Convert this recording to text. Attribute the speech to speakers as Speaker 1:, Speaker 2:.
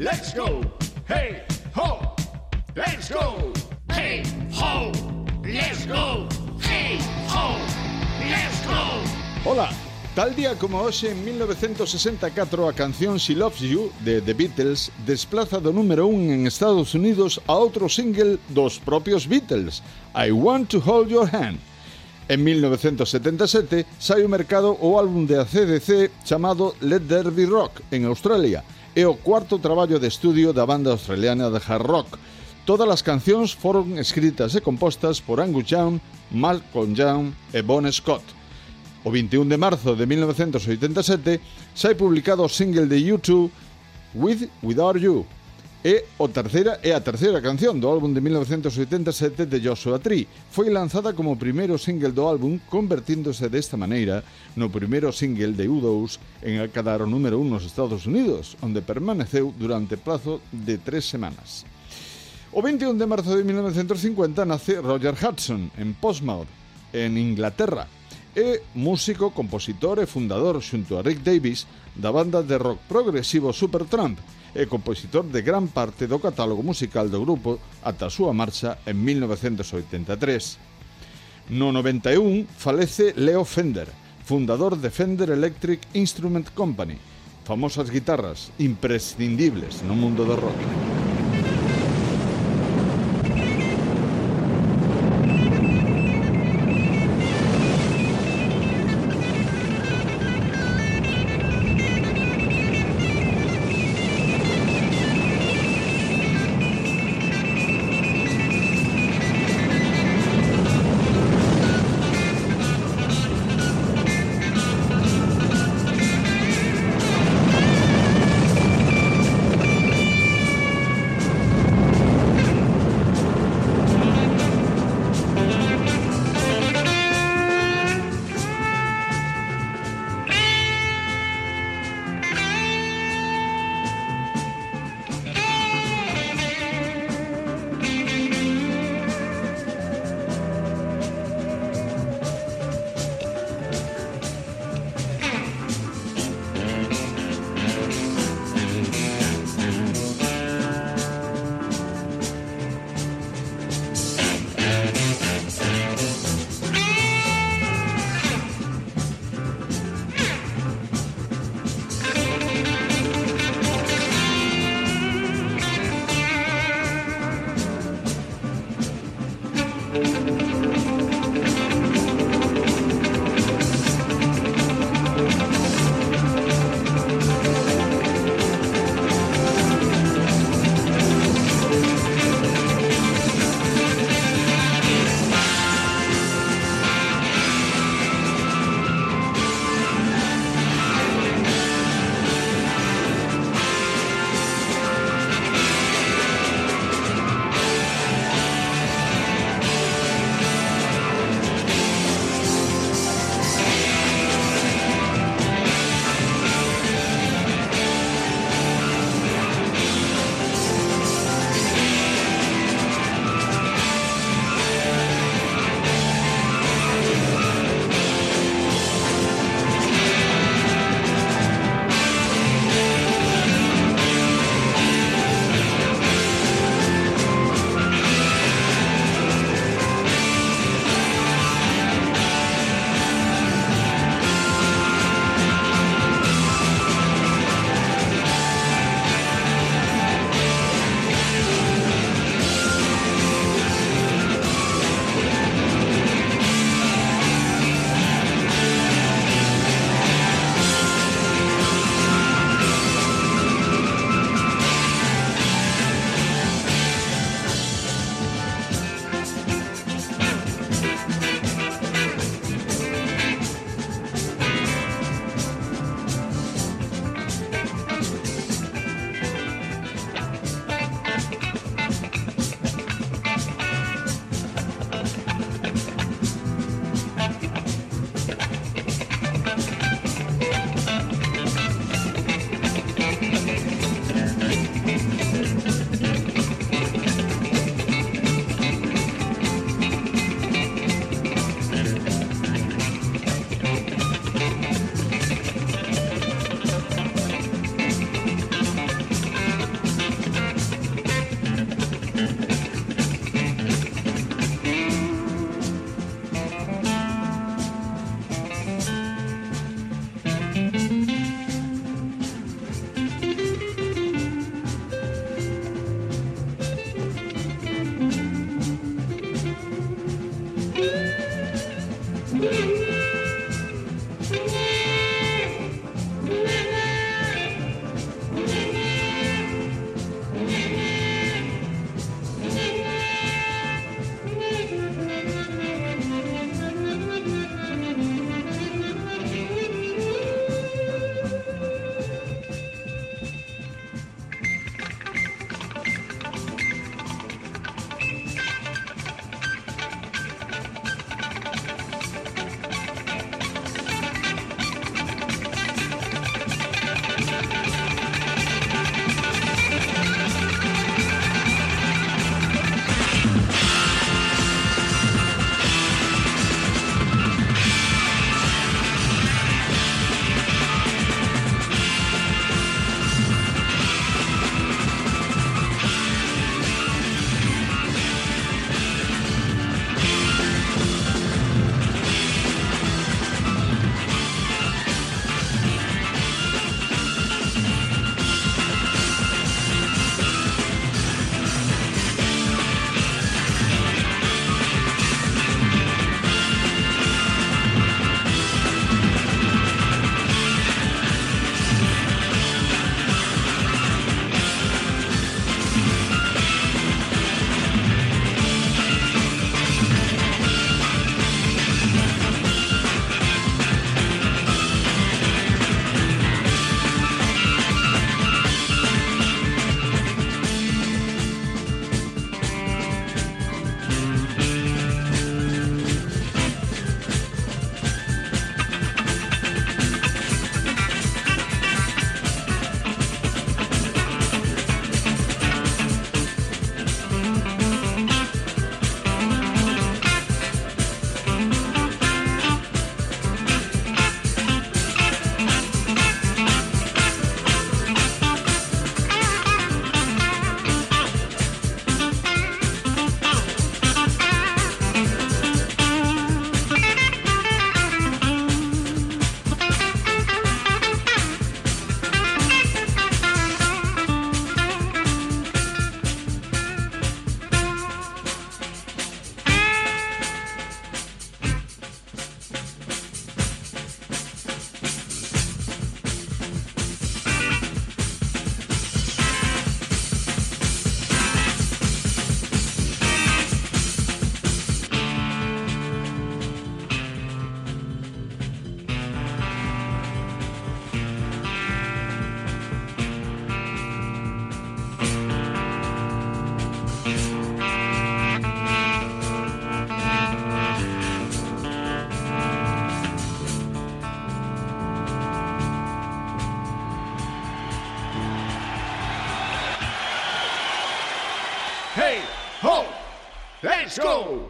Speaker 1: let's go. Hey, ho, let's go. Hey, ho, let's go. Hey, ho, let's go.
Speaker 2: Ola, tal día como hoxe en 1964 a canción She Loves You de The Beatles desplaza do número 1 en Estados Unidos a outro single dos propios Beatles, I Want to Hold Your Hand. En 1977 sai ao mercado o álbum de ACDC chamado Let There Be Rock en Australia, é o cuarto traballo de estudio da banda australiana de hard rock. Todas as cancións foron escritas e compostas por Angus Young, Malcolm Young e Bon Scott. O 21 de marzo de 1987 sai publicado o single de U2 With Without You, É o terceira é a terceira canción do álbum de 1987 de Joshua Tree. Foi lanzada como primeiro single do álbum, convertíndose desta maneira no primeiro single de U2 en alcanzar o número 1 nos Estados Unidos, onde permaneceu durante plazo de tres semanas. O 21 de marzo de 1950 nace Roger Hudson en Portsmouth, en Inglaterra, é músico, compositor e fundador xunto a Rick Davis da banda de rock progresivo Supertramp e compositor de gran parte do catálogo musical do grupo ata a súa marcha en 1983. No 91 falece Leo Fender, fundador de Fender Electric Instrument Company, famosas guitarras imprescindibles no mundo do rock.
Speaker 1: Yeah. Let's go!